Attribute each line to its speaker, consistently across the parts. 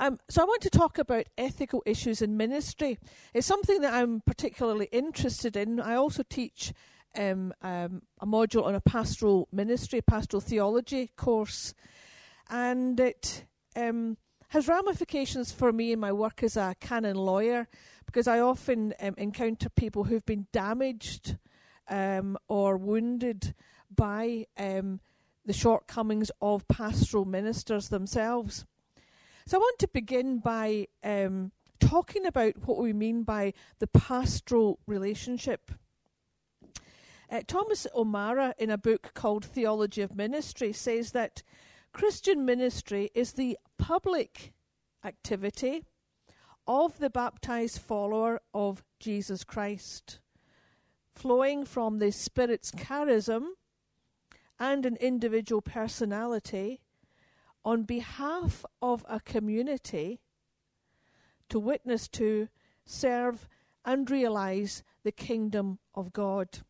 Speaker 1: Um, so I want to talk about ethical issues in ministry. It's something that I'm particularly interested in. I also teach um, um, a module on a pastoral ministry, pastoral theology course, and it um, has ramifications for me in my work as a canon lawyer because I often um, encounter people who've been damaged um, or wounded by um, the shortcomings of pastoral ministers themselves. So I want to begin by um, talking about what we mean by the pastoral relationship. Uh, Thomas O'Meara, in a book called Theology of Ministry, says that Christian ministry is the public activity of the baptized follower of Jesus Christ, flowing from the Spirit's charism and an individual personality on behalf of a community to witness to, serve, and realize the kingdom of God.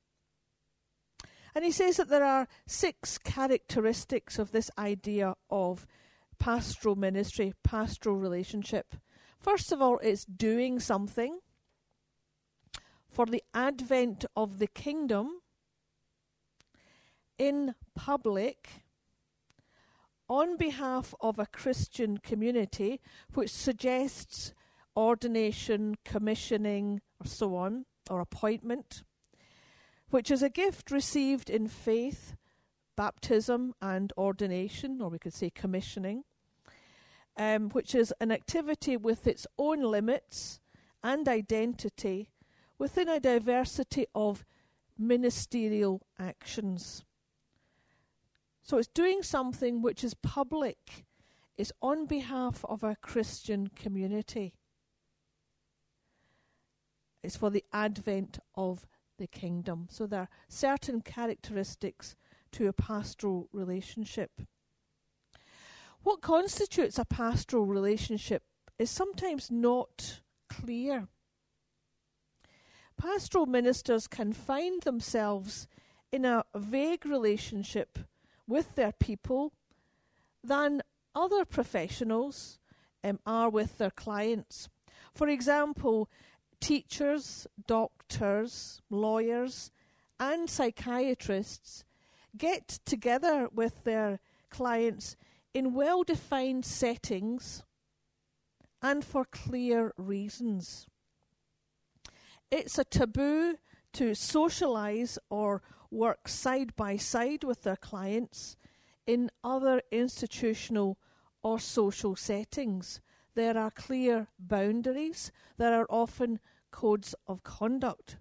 Speaker 1: And he says that there are six characteristics of this idea of pastoral ministry, pastoral relationship. First of all, it's doing something for the advent of the kingdom in public on behalf of a Christian community, which suggests ordination, commissioning, or so on, or appointment, which is a gift received in faith, baptism, and ordination, or we could say commissioning, um, which is an activity with its own limits and identity within a diversity of ministerial actions. So it's doing something which is public, it's on behalf of a Christian community. It's for the advent of the kingdom. So there are certain characteristics to a pastoral relationship. What constitutes a pastoral relationship is sometimes not clear. Pastoral ministers can find themselves in a vague relationship with their people than other professionals um, are with their clients. For example, teachers, doctors, lawyers, and psychiatrists get together with their clients in well defined settings and for clear reasons. It's a taboo to socialize or work side by side with their clients in other institutional or social settings. There are clear boundaries, there are often codes of conduct.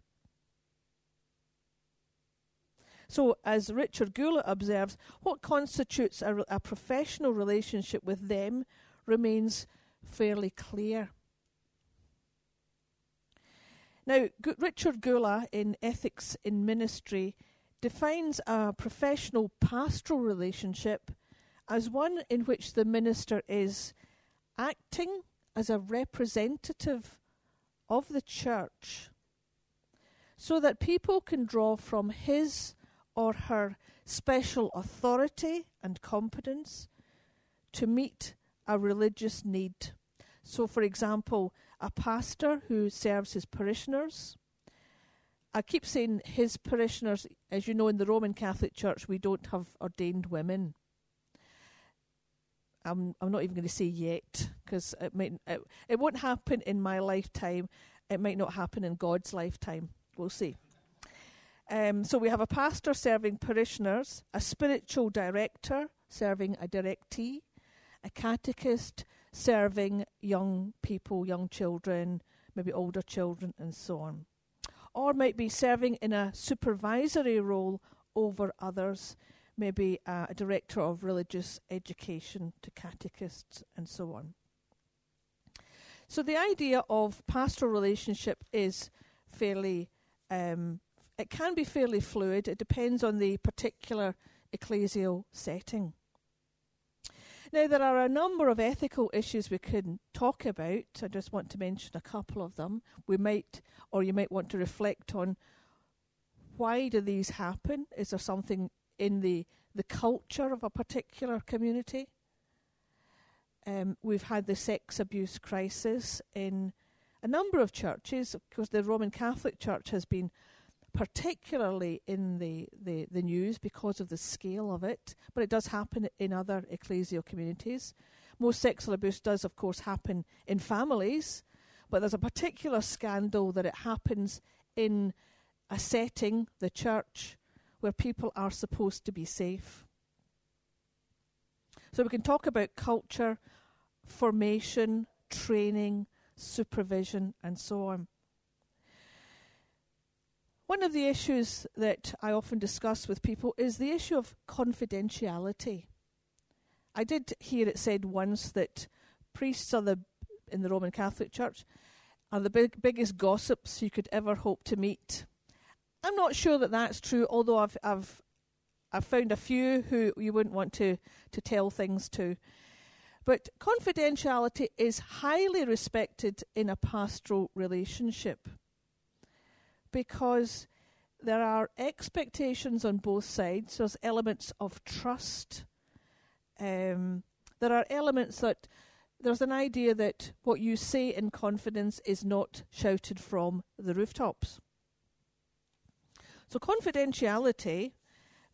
Speaker 1: So, as Richard Gula observes, what constitutes a, a professional relationship with them remains fairly clear. Now, Richard Gula in Ethics in Ministry defines a professional pastoral relationship as one in which the minister is acting as a representative of the church so that people can draw from his or her special authority and competence to meet a religious need. So, for example, a pastor who serves his parishioners I keep saying his parishioners, as you know, in the Roman Catholic Church, we don't have ordained women. I'm I'm not even going to say yet because it might it, it won't happen in my lifetime. It might not happen in God's lifetime. We'll see. Um, so we have a pastor serving parishioners, a spiritual director serving a directee, a catechist serving young people, young children, maybe older children, and so on or might be serving in a supervisory role over others, maybe a director of religious education to catechists and so on. So the idea of pastoral relationship is fairly, um, it can be fairly fluid. It depends on the particular ecclesial setting. Now, there are a number of ethical issues we could talk about. I just want to mention a couple of them. We might, or you might want to reflect on why do these happen? Is there something in the, the culture of a particular community? um, we've had the sex abuse crisis in a number of churches. Of course, the Roman Catholic Church has been particularly in the, the, the news because of the scale of it, but it does happen in other ecclesial communities. Most sexual abuse does, of course, happen in families, but there's a particular scandal that it happens in a setting, the church, where people are supposed to be safe. So we can talk about culture, formation, training, supervision, and so on. One of the issues that I often discuss with people is the issue of confidentiality. I did hear it said once that priests are the in the Roman Catholic Church are the big, biggest gossips you could ever hope to meet. I'm not sure that that's true, although I've I've I've found a few who you wouldn't want to to tell things to. But confidentiality is highly respected in a pastoral relationship because there are expectations on both sides. There's elements of trust. Um, there are elements that there's an idea that what you say in confidence is not shouted from the rooftops. So confidentiality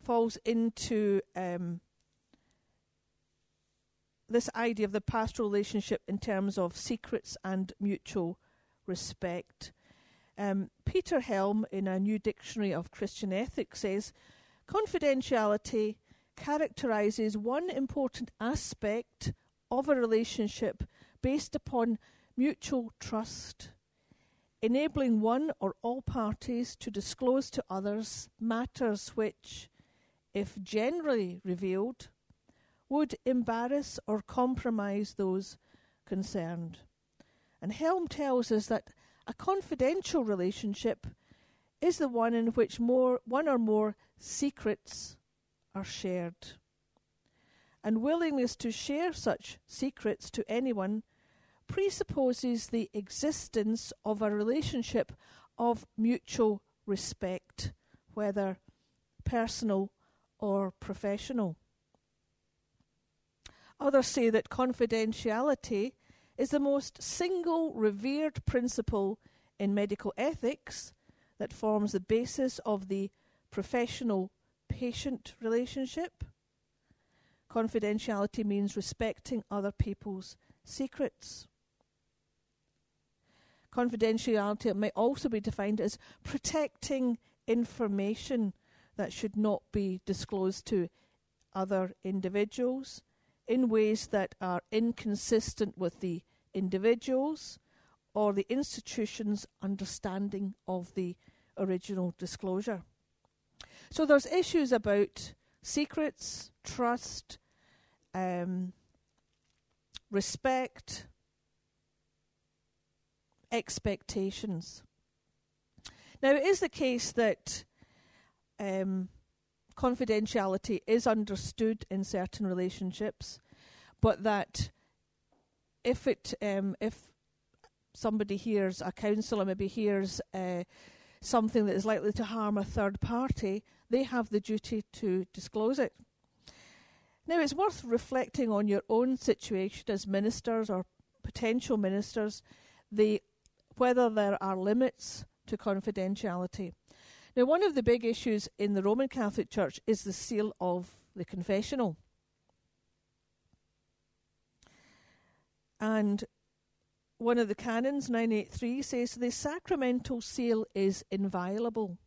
Speaker 1: falls into um, this idea of the pastoral relationship in terms of secrets and mutual respect. Um, Peter Helm, in a new dictionary of Christian ethics, says confidentiality characterizes one important aspect of a relationship based upon mutual trust, enabling one or all parties to disclose to others matters which, if generally revealed, would embarrass or compromise those concerned. And Helm tells us that a confidential relationship is the one in which more one or more secrets are shared. And willingness to share such secrets to anyone presupposes the existence of a relationship of mutual respect, whether personal or professional. Others say that confidentiality is the most single revered principle in medical ethics that forms the basis of the professional patient relationship. Confidentiality means respecting other people's secrets. Confidentiality may also be defined as protecting information that should not be disclosed to other individuals in ways that are inconsistent with the individual's or the institution's understanding of the original disclosure. So there's issues about secrets, trust, um, respect, expectations. Now, it is the case that um, confidentiality is understood in certain relationships, but that if it um, if somebody hears a counsellor maybe hears uh, something that is likely to harm a third party, they have the duty to disclose it. Now, it's worth reflecting on your own situation as ministers or potential ministers, the whether there are limits to confidentiality. Now, one of the big issues in the Roman Catholic Church is the seal of the confessional. And one of the canons, 983, says the sacramental seal is inviolable.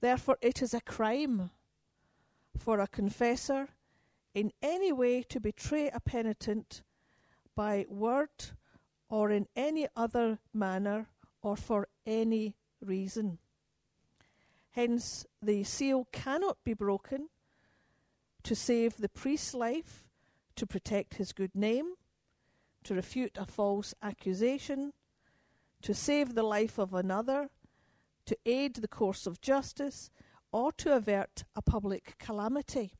Speaker 1: Therefore, it is a crime for a confessor in any way to betray a penitent by word or in any other manner or for any reason. Hence, the seal cannot be broken to save the priest's life, to protect his good name, to refute a false accusation, to save the life of another, to aid the course of justice, or to avert a public calamity.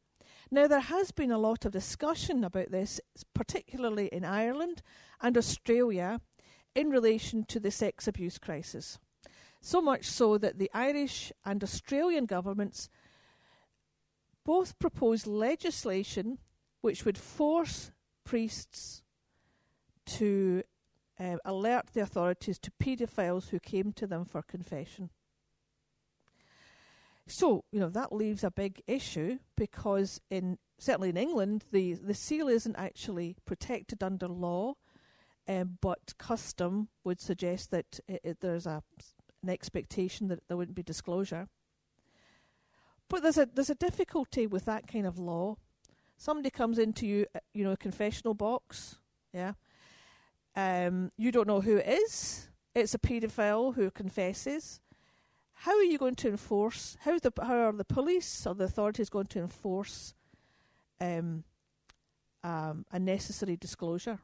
Speaker 1: Now, there has been a lot of discussion about this, particularly in Ireland and Australia, in relation to the sex abuse crisis. So much so that the Irish and Australian governments both proposed legislation which would force priests to uh, alert the authorities to paedophiles who came to them for confession. So, you know, that leaves a big issue because in certainly in England the, the seal isn't actually protected under law, um, but custom would suggest that it, it, there's a an expectation that there wouldn't be disclosure. But there's a there's a difficulty with that kind of law. Somebody comes into you, uh, you know, a confessional box, yeah. Um, you don't know who it is. It's a paedophile who confesses. How are you going to enforce? How the how are the police or the authorities going to enforce um, um, a necessary disclosure?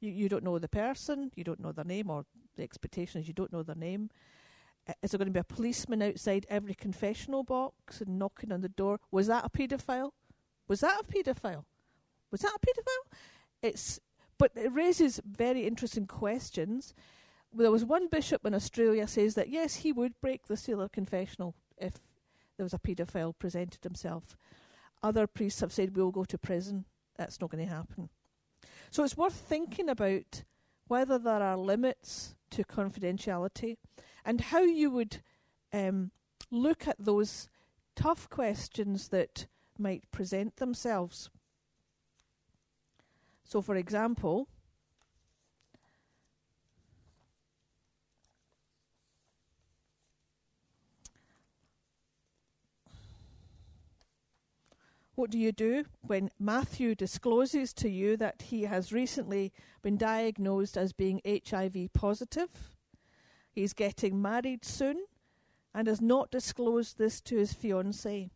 Speaker 1: You you don't know the person, you don't know their name, or the expectation is you don't know their name. Is there going to be a policeman outside every confessional box and knocking on the door? Was that a paedophile? Was that a paedophile? Was that a paedophile? It's but it raises very interesting questions. There was one bishop in Australia says that yes, he would break the seal of confessional if there was a paedophile presented himself. Other priests have said we'll go to prison. That's not going to happen. So it's worth thinking about whether there are limits to confidentiality and how you would um, look at those tough questions that might present themselves. So, for example, What do you do when Matthew discloses to you that he has recently been diagnosed as being HIV positive? He's getting married soon and has not disclosed this to his fiancée.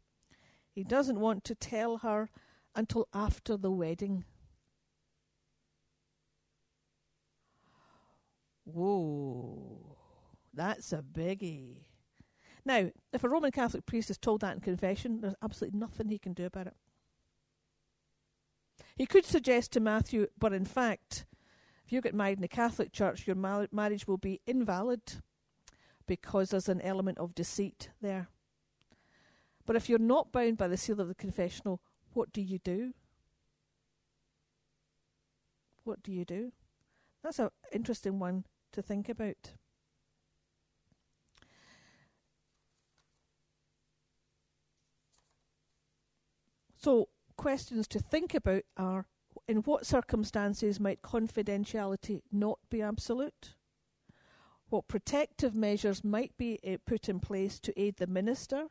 Speaker 1: He doesn't want to tell her until after the wedding. Whoa, that's a biggie. Now, if a Roman Catholic priest is told that in confession, there's absolutely nothing he can do about it. He could suggest to Matthew, but in fact, if you get married in the Catholic Church, your mar- marriage will be invalid because there's an element of deceit there. But if you're not bound by the seal of the confessional, what do you do? What do you do? That's an interesting one to think about. So, questions to think about are in what circumstances might confidentiality not be absolute? What protective measures might be uh, put in place to aid the minister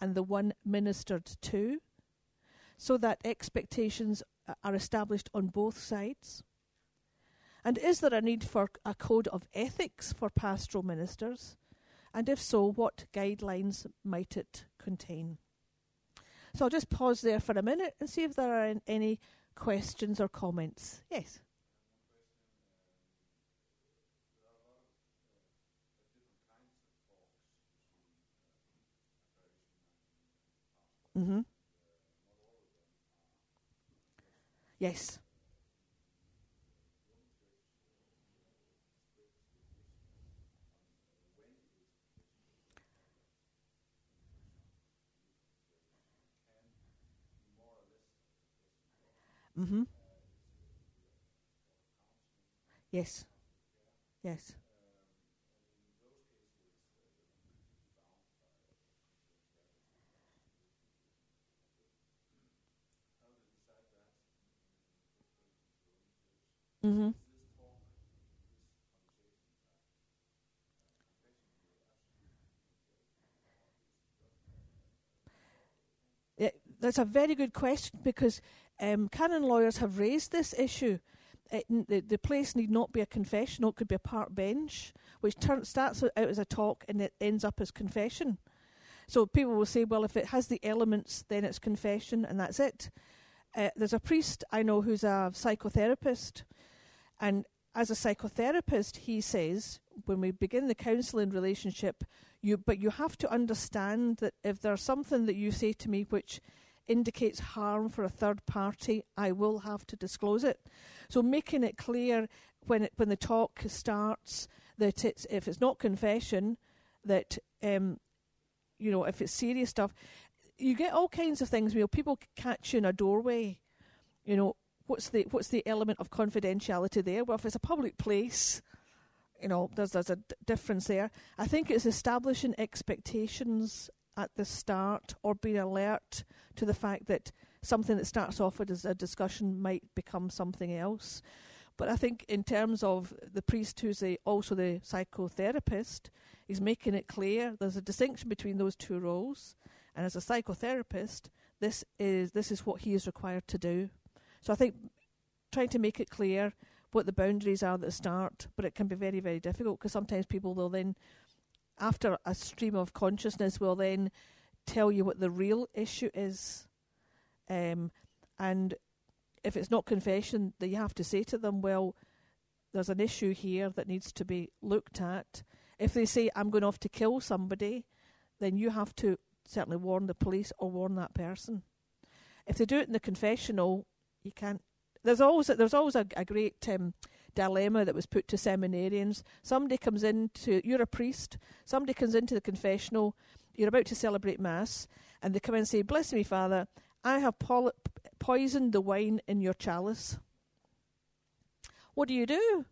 Speaker 1: and the one ministered to so that expectations are established on both sides? And is there a need for a code of ethics for pastoral ministers? And if so, what guidelines might it contain? So I'll just pause there for a minute and see if there are any questions or comments. Yes. Mm-hmm. Yes. Mm-hmm. Yes. Yes. Mm-hmm. Yeah, that's a very good question because um, canon lawyers have raised this issue. It, the, the place need not be a confessional; it could be a park bench, which turn, starts out as a talk and it ends up as confession. So people will say, well, if it has the elements, then it's confession, and that's it. Uh, there's a priest I know who's a psychotherapist, and as a psychotherapist, he says when we begin the counselling relationship, you but you have to understand that if there's something that you say to me which indicates harm for a third party, I will have to disclose it. So making it clear when it, when the talk starts that it's if it's not confession, that um, you know if it's serious stuff, you get all kinds of things. You know, people catch you in a doorway. You know, what's the what's the element of confidentiality there? Well, if it's a public place, you know, there's there's a d- difference there. I think it's establishing expectations at the start or being alert to the fact that something that starts off as a discussion might become something else. But I think in terms of the priest who's a, also the psychotherapist, he's making it clear there's a distinction between those two roles. And as a psychotherapist, this is this is what he is required to do. So I think trying to make it clear what the boundaries are at the start, but it can be very, very difficult because sometimes people will then, after a stream of consciousness, will then tell you what the real issue is. Um, and if it's not confession, then you have to say to them, well, there's an issue here that needs to be looked at. If they say, I'm going off to kill somebody, then you have to certainly warn the police or warn that person. If they do it in the confessional, you can't. There's always there's always a, a great um, dilemma that was put to seminarians. Somebody comes into you're a priest. Somebody comes into the confessional. You're about to celebrate mass, and they come and say, "Bless me, Father. I have poisoned the wine in your chalice." What do you do?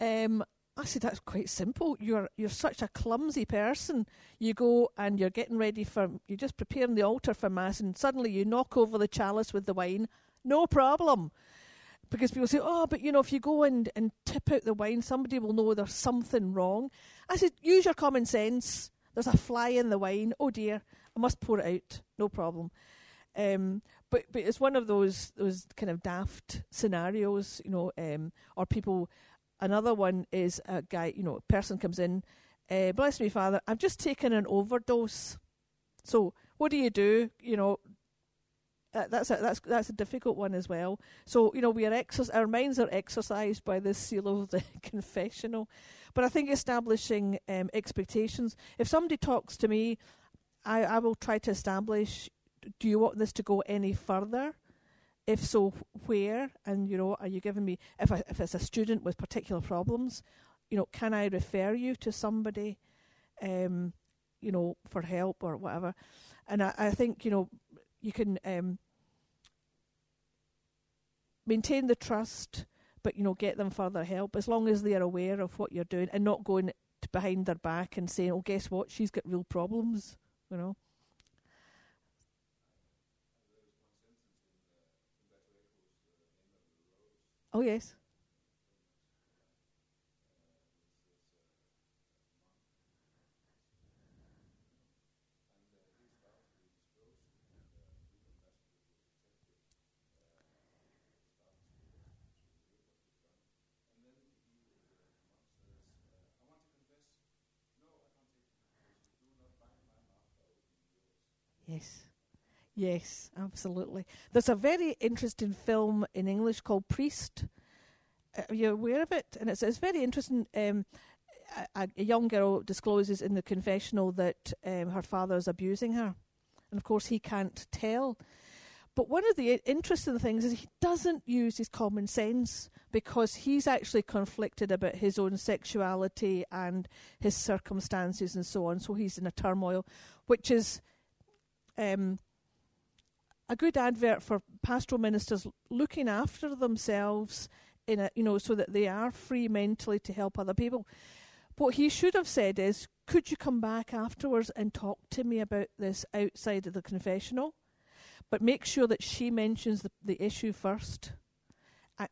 Speaker 1: Um, I said that's quite simple. You're you're such a clumsy person. You go and you're getting ready for you're just preparing the altar for mass, and suddenly you knock over the chalice with the wine. No problem, because people say, "Oh, but you know, if you go and and tip out the wine, somebody will know there's something wrong." I said, "Use your common sense. There's a fly in the wine. Oh dear, I must pour it out. No problem." Um, but but it's one of those those kind of daft scenarios, you know, um, or people Another one is a guy, you know, a person comes in, uh, bless me, Father, I've just taken an overdose. So what do you do? You know, uh, that's a, that's that's a difficult one as well. So you know, we are exer- our minds are exercised by this seal of the confessional. But I think establishing um, expectations. If somebody talks to me, I, I will try to establish. Do you want this to go any further? If so, where? And you know, are you giving me if I, if it's a student with particular problems, you know, can I refer you to somebody, um, you know, for help or whatever? And I, I think you know, you can um, maintain the trust, but you know, get them further help as long as they are aware of what you're doing and not going behind their back and saying, "Oh, guess what? She's got real problems," you know. Oh, yes. Yes. Yes, absolutely. There's a very interesting film in English called Priest. Uh, are you aware of it? And it's it's very interesting. Um, a, a, young girl discloses in the confessional that um, her father is abusing her, and of course he can't tell. But one of the interesting things is he doesn't use his common sense because he's actually conflicted about his own sexuality and his circumstances and so on. So he's in a turmoil, which is. Um, a good advert for pastoral ministers looking after themselves in a you know so that they are free mentally to help other people. What he should have said is, could you come back afterwards and talk to me about this outside of the confessional? But make sure that she mentions the, the issue first.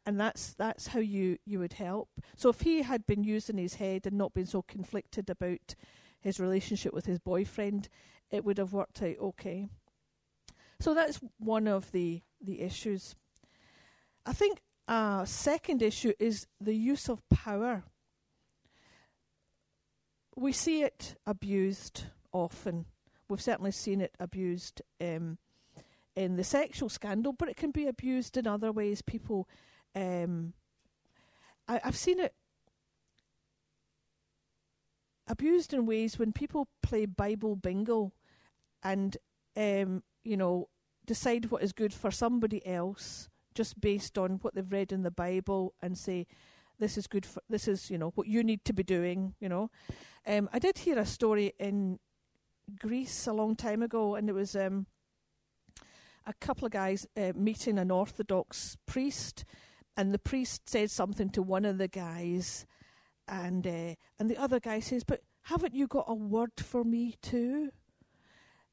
Speaker 1: And that's that's how you, you would help. So if he had been using his head and not been so conflicted about his relationship with his boyfriend, it would have worked out okay. So that's one of the, the issues. I think a second issue is the use of power. We see it abused often. We've certainly seen it abused um, in the sexual scandal, but it can be abused in other ways. People, um, I, I've seen it abused in ways when people play Bible bingo and um, you know, decide what is good for somebody else just based on what they've read in the Bible and say, this is good for, this is, you know, what you need to be doing, you know. Um, I did hear a story in Greece a long time ago, and it was um, a couple of guys uh, meeting an Orthodox priest, and the priest said something to one of the guys, and uh, and the other guy says, "But haven't you got a word for me too?"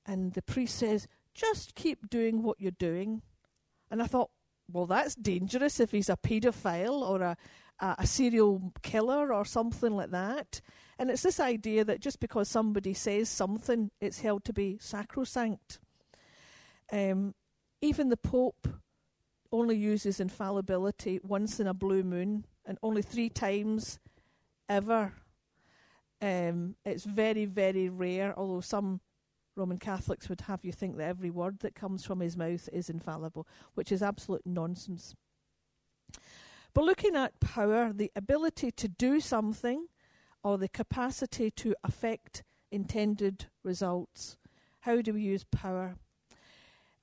Speaker 1: And the priest says, "Just keep doing what you're doing." And I thought, well, that's dangerous if he's a paedophile or a, a, a serial killer or something like that. And it's this idea that just because somebody says something, it's held to be sacrosanct. Um, even the Pope only uses infallibility once in a blue moon and only three times ever. Um, it's very, very rare, although some Roman Catholics would have you think that every word that comes from his mouth is infallible, which is absolute nonsense. But looking at power, the ability to do something or the capacity to affect intended results. How do we use power?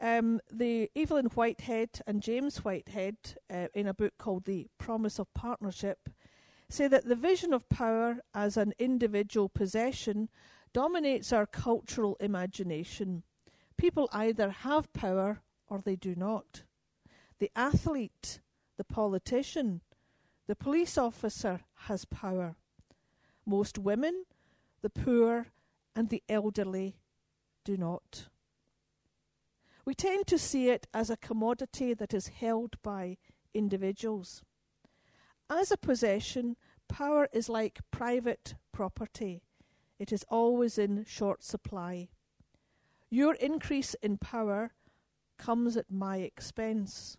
Speaker 1: Um, the Evelyn Whitehead and James Whitehead, uh, in a book called The Promise of Partnership, say that the vision of power as an individual possession dominates our cultural imagination. People either have power or they do not. The athlete, the politician, the police officer has power. Most women, the poor, and the elderly do not. We tend to see it as a commodity that is held by individuals. As a possession, power is like private property. It is always in short supply. Your increase in power comes at my expense.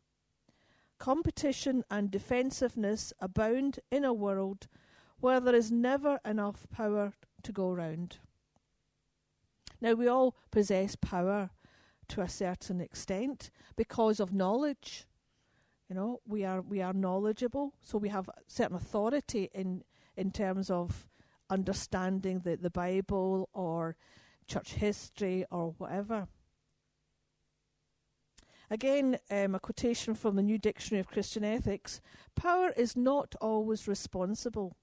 Speaker 1: Competition and defensiveness abound in a world where there is never enough power to go round. Now, we all possess power to a certain extent because of knowledge. You know, we are we are knowledgeable, so we have certain authority in in terms of understanding the, the Bible or church history or whatever. Again, um, a quotation from the New Dictionary of Christian Ethics Power is not always responsible.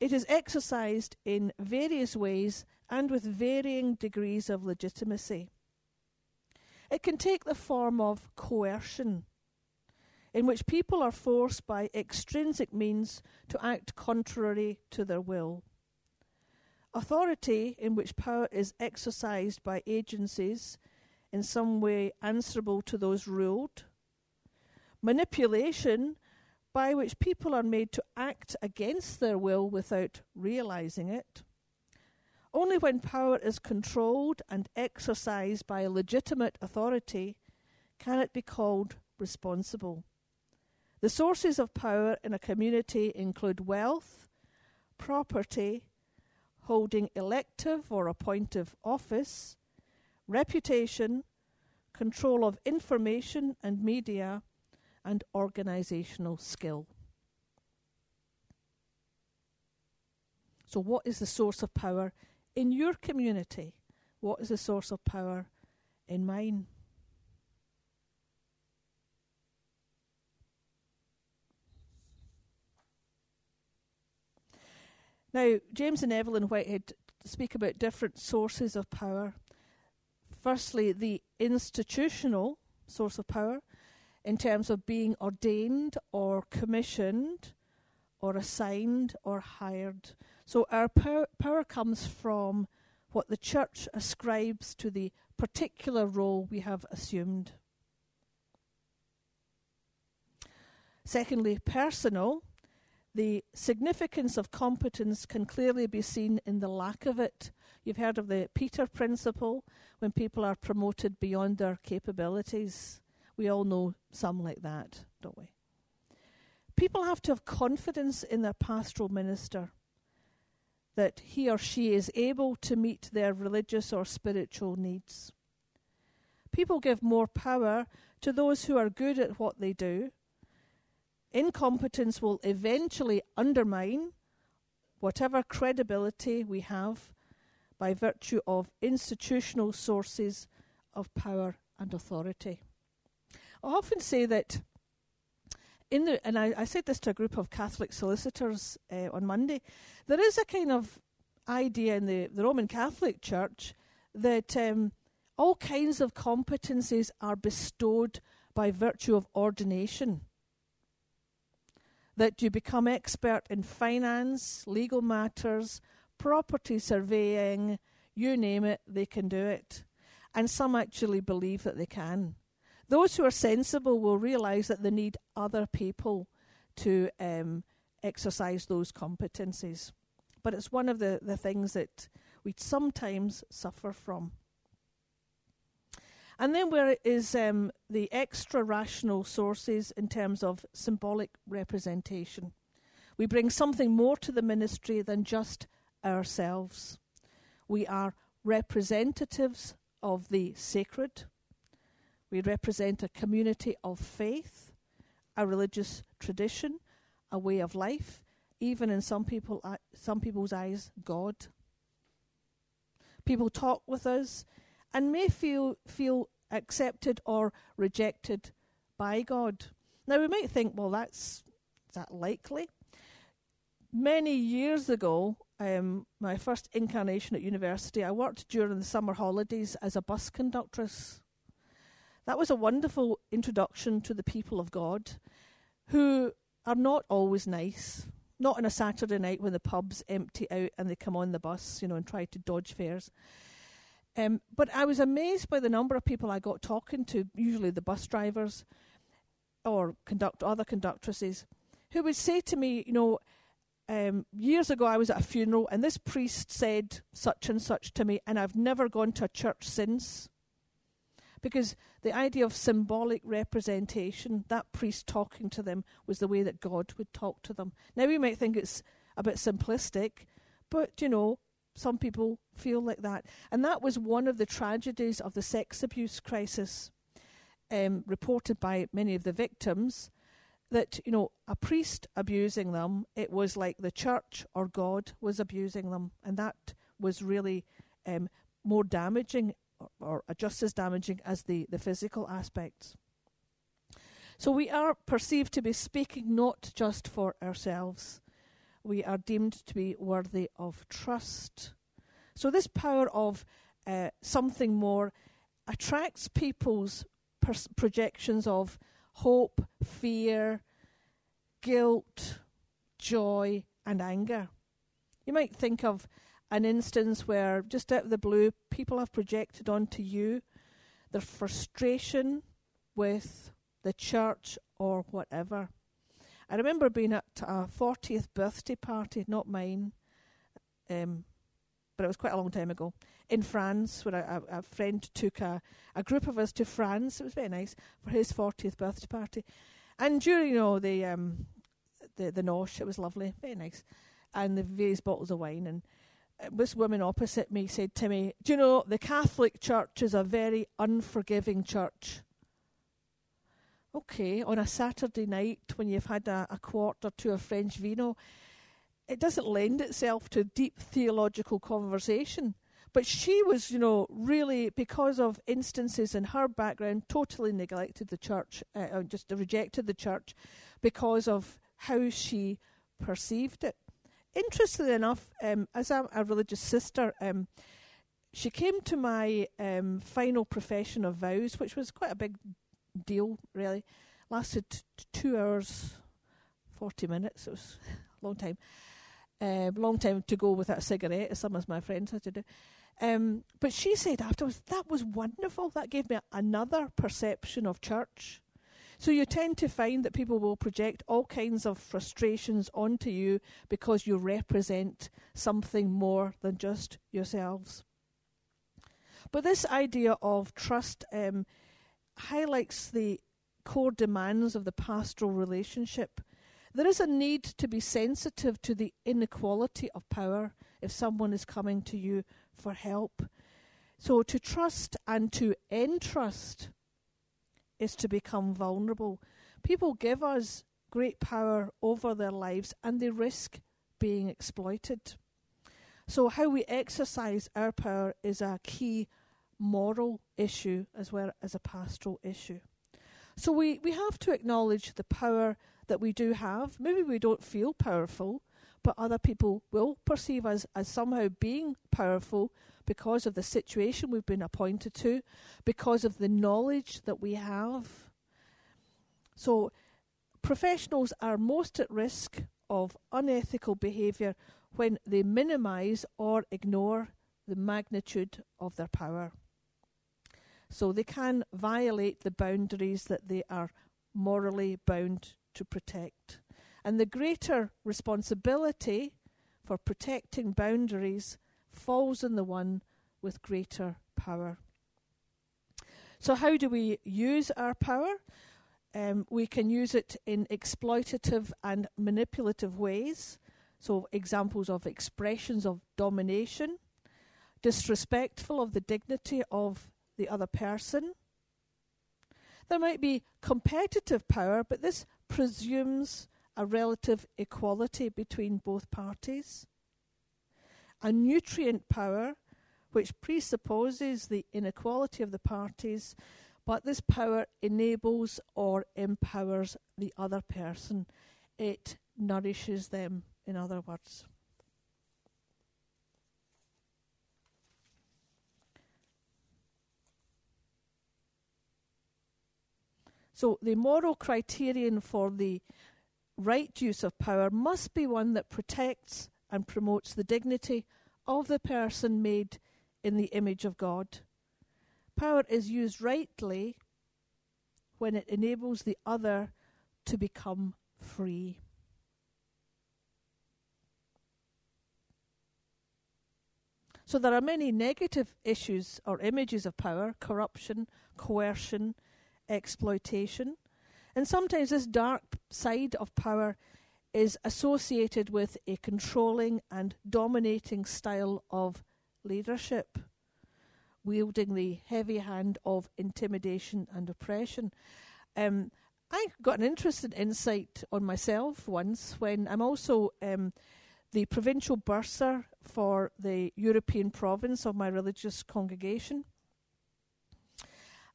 Speaker 1: It is exercised in various ways and with varying degrees of legitimacy. It can take the form of coercion, in which people are forced by extrinsic means to act contrary to their will. Authority, in which power is exercised by agencies in some way answerable to those ruled. Manipulation, by which people are made to act against their will without realizing it. Only when power is controlled and exercised by a legitimate authority can it be called responsible. The sources of power in a community include wealth, property, holding elective or appointive office, reputation, control of information and media, and organizational skill. So, what is the source of power in your community? What is the source of power in mine? Now, James and Evelyn Whitehead speak about different sources of power. Firstly, the institutional source of power in terms of being ordained or commissioned or assigned or hired. So our power, power comes from what the church ascribes to the particular role we have assumed. Secondly, personal the significance of competence can clearly be seen in the lack of it. You've heard of the Peter principle when people are promoted beyond their capabilities. We all know some like that, don't we? People have to have confidence in their pastoral minister that he or she is able to meet their religious or spiritual needs. People give more power to those who are good at what they do Incompetence will eventually undermine whatever credibility we have by virtue of institutional sources of power and authority. I often say that in the, and I, I said this to a group of Catholic solicitors uh, on Monday, there is a kind of idea in the, the Roman Catholic Church that um, All kinds of competencies are bestowed by virtue of ordination. That you become expert in finance, legal matters, property surveying, you name it, they can do it. And some actually believe that they can. Those who are sensible will realize that they need other people to um, exercise those competencies. But it's one of the, the things that we sometimes suffer from. And then where is um, the extra rational sources in terms of symbolic representation? We bring something more to the ministry than just ourselves. We are representatives of the sacred. We represent a community of faith, a religious tradition, a way of life, even in some people uh, some people's eyes, God. People talk with us and may feel feel accepted or rejected by God. Now we might think, well, that's that likely? Many years ago, um, my first incarnation at university, I worked during the summer holidays as a bus conductress. That was a wonderful introduction to the people of God, who are not always nice. Not on a Saturday night when the pubs empty out and they come on the bus, you know, and try to dodge fares. Um, but I was amazed by the number of people I got talking to, usually the bus drivers or conduct other conductresses, who would say to me, you know, um, years ago I was at a funeral and this priest said such and such to me, and I've never gone to a church since. Because the idea of symbolic representation, that priest talking to them, was the way that God would talk to them. Now, we might think it's a bit simplistic, but you know, some people feel like that. And that was one of the tragedies of the sex abuse crisis um, reported by many of the victims. That, you know, a priest abusing them, it was like the church or God was abusing them. And that was really um, more damaging or, or just as damaging as the, the physical aspects. So we are perceived to be speaking not just for ourselves. We are deemed to be worthy of trust. So this power of uh, something more attracts people's pers- projections of hope, fear, guilt, joy, and anger. You might think of an instance where, just out of the blue, people have projected onto you their frustration with the church or whatever. I remember being at a 40th birthday party, not mine, um, but it was quite a long time ago, in France, where a, a, friend took a, a group of us to France. It was very nice for his 40th birthday party. And during, you know, the um, the the nosh, it was lovely, very nice, and the various bottles of wine. And this woman opposite me said to me, Do you know, the Catholic Church is a very unforgiving church. Okay, on a Saturday night when you've had a, a quart or two of French vino, it doesn't lend itself to deep theological conversation. But she was, you know, really, because of instances in her background, totally neglected the church, uh, just rejected the church because of how she perceived it interestingly enough, um, as a, a, religious sister, um, she came to my um, final profession of vows, which was quite a big deal, really. Lasted t- two hours, 40 minutes. It was a long time. Um, long time to go without a cigarette, as some of my friends had to do. Um, but she said afterwards, that was wonderful. That gave me another perception of church. So you tend to find that people will project all kinds of frustrations onto you because you represent something more than just yourselves. But this idea of trust um, highlights the core demands of the pastoral relationship. There is a need to be sensitive to the inequality of power if someone is coming to you for help. So to trust and to entrust is to become vulnerable. People give us great power over their lives and they risk being exploited. So, how we exercise our power is a key moral issue as well as a pastoral issue. So, we, we have to acknowledge the power that we do have. Maybe we don't feel powerful, but other people will perceive us as somehow being powerful because of the situation we've been appointed to, because of the knowledge that we have. So, professionals are most at risk of unethical behaviour when they minimise or ignore the magnitude of their power. So they can violate the boundaries that they are morally bound to protect. And the greater responsibility for protecting boundaries falls on the one with greater power. So, how do we use our power? Um, we can use it in exploitative and manipulative ways. So, examples of expressions of domination, disrespectful of the dignity of the other person. There might be competitive power, but this presumes a relative equality between both parties. A nutrient power, which presupposes the inequality of the parties, but this power enables or empowers the other person. It nourishes them, in other words. So the moral criterion for the right use of power must be one that protects and promotes the dignity of the person made in the image of God. Power is used rightly when it enables the other to become free. So there are many negative issues or images of power corruption, coercion, exploitation. And sometimes this dark side of power is associated with a controlling and dominating style of leadership, wielding the heavy hand of intimidation and oppression. Um, I got an interesting insight on myself once when I'm also um, the provincial bursar for the European province of my religious congregation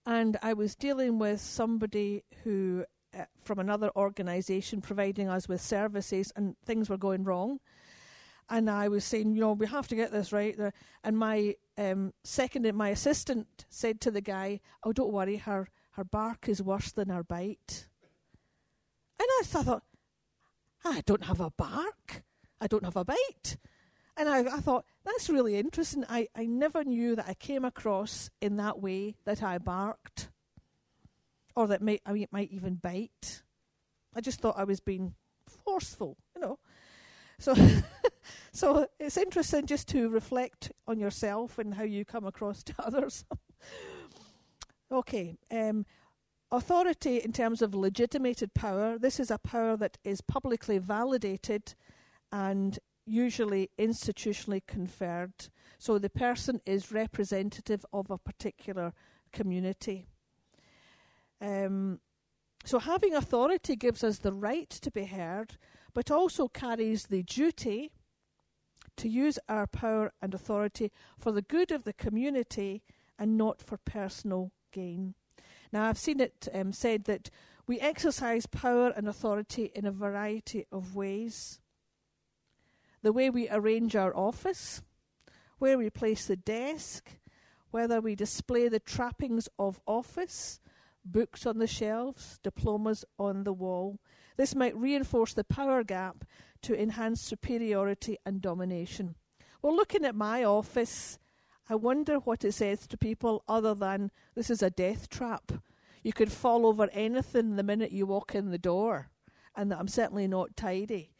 Speaker 1: and I was dealing with somebody who uh, from another organisation providing us with services, and things were going wrong. And I was saying, you know, we have to get this right. And my um, second, my assistant said to the guy, "Oh, don't worry, her her bark is worse than her bite." And I thought, I don't have a bark. I don't have a bite. And I, I thought, that's really interesting. I, I never knew that I came across in that way that I barked or that may, I mean, it might even bite. I just thought I was being forceful, you know. So, so it's interesting just to reflect on yourself and how you come across to others. okay, um, authority in terms of legitimated power. This is a power that is publicly validated and usually institutionally conferred. So the person is representative of a particular community. Um, so having authority gives us the right to be heard, but also carries the duty to use our power and authority for the good of the community and not for personal gain. Now, I've seen it um, said that we exercise power and authority in a variety of ways the way we arrange our office, where we place the desk, whether we display the trappings of office, books on the shelves, diplomas on the wall. This might reinforce the power gap to enhance superiority and domination. Well, looking at my office, I wonder what it says to people other than this is a death trap. You could fall over anything the minute you walk in the door, and that I'm certainly not tidy.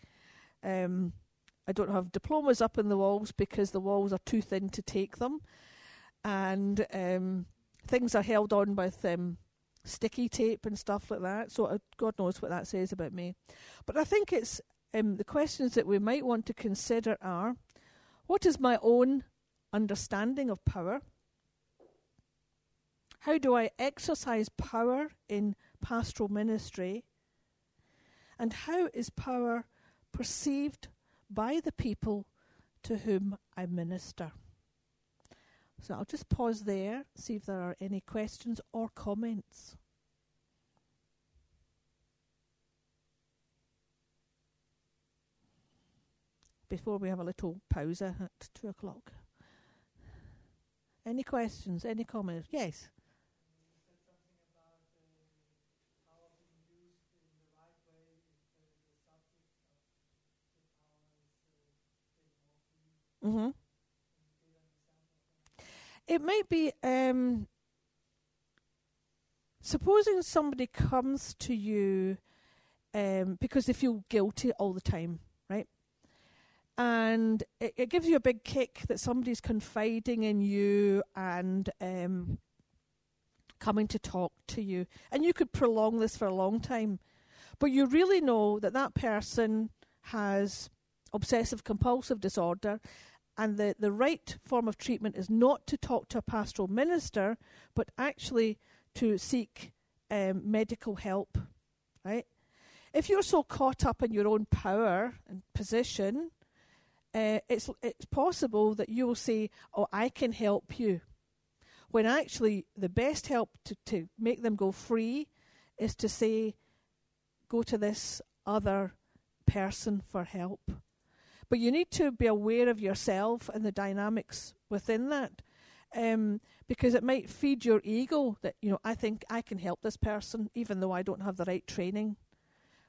Speaker 1: Um, I don't have diplomas up in the walls because the walls are too thin to take them, and um, things are held on with um, sticky tape and stuff like that. So uh, God knows what that says about me. But I think it's um, the questions that we might want to consider are: What is my own understanding of power? How do I exercise power in pastoral ministry? And how is power perceived by the people to whom I minister. So I'll just pause there, see if there are any questions or comments. before we have a little pause at two o'clock. Any questions? Any comments? Yes. Mm-hmm. It might be um, supposing somebody comes to you um, because they feel guilty all the time, right? And it, it, gives you a big kick that somebody's confiding in you and um, coming to talk to you. And you could prolong this for a long time. But you really know that that person has obsessive compulsive disorder and the, the right form of treatment is not to talk to a pastoral minister, but actually to seek um, medical help, right? If you're so caught up in your own power and position, uh, it's it's possible that you will say, "Oh, I can help you," when actually the best help to, to make them go free is to say, "Go to this other person for help." But you need to be aware of yourself and the dynamics within that. Um, because it might feed your ego that, you know, I think I can help this person even though I don't have the right training,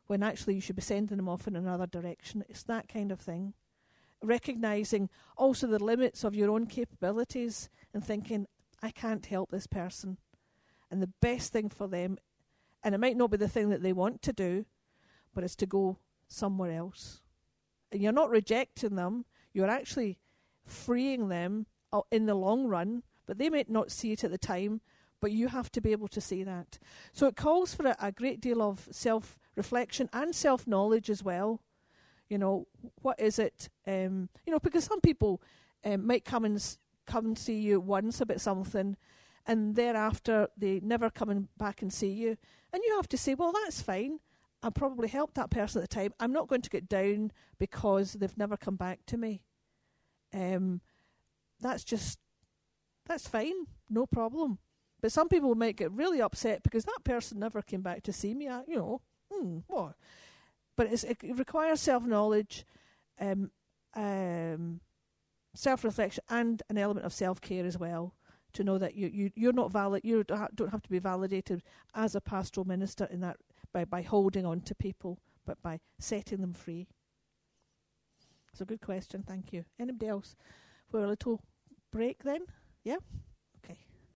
Speaker 1: when actually you should be sending them off in another direction. It's that kind of thing. Recognizing also the limits of your own capabilities and thinking, I can't help this person. And the best thing for them, and it might not be the thing that they want to do, but it's to go somewhere else you're not rejecting them, you're actually freeing them uh, in the long run, but they might not see it at the time, but you have to be able to see that. So it calls for a, a great deal of self reflection and self knowledge as well. You know, what is it? Um, you know, because some people um, might come and s- come and see you once about something, and thereafter they never come back and see you, and you have to say, well, that's fine. I probably helped that person at the time. I'm not going to get down because they've never come back to me. Um, that's just that's fine, no problem. But some people might get really upset because that person never came back to see me. I, you know, hmm, what? But it requires self knowledge, um, um, self reflection, and an element of self care as well. To know that you you you're not valid, you don't have to be validated as a pastoral minister in that by, by holding on to people, but by setting them free? It's a good question, thank you. Anybody else? For a little break then? Yeah?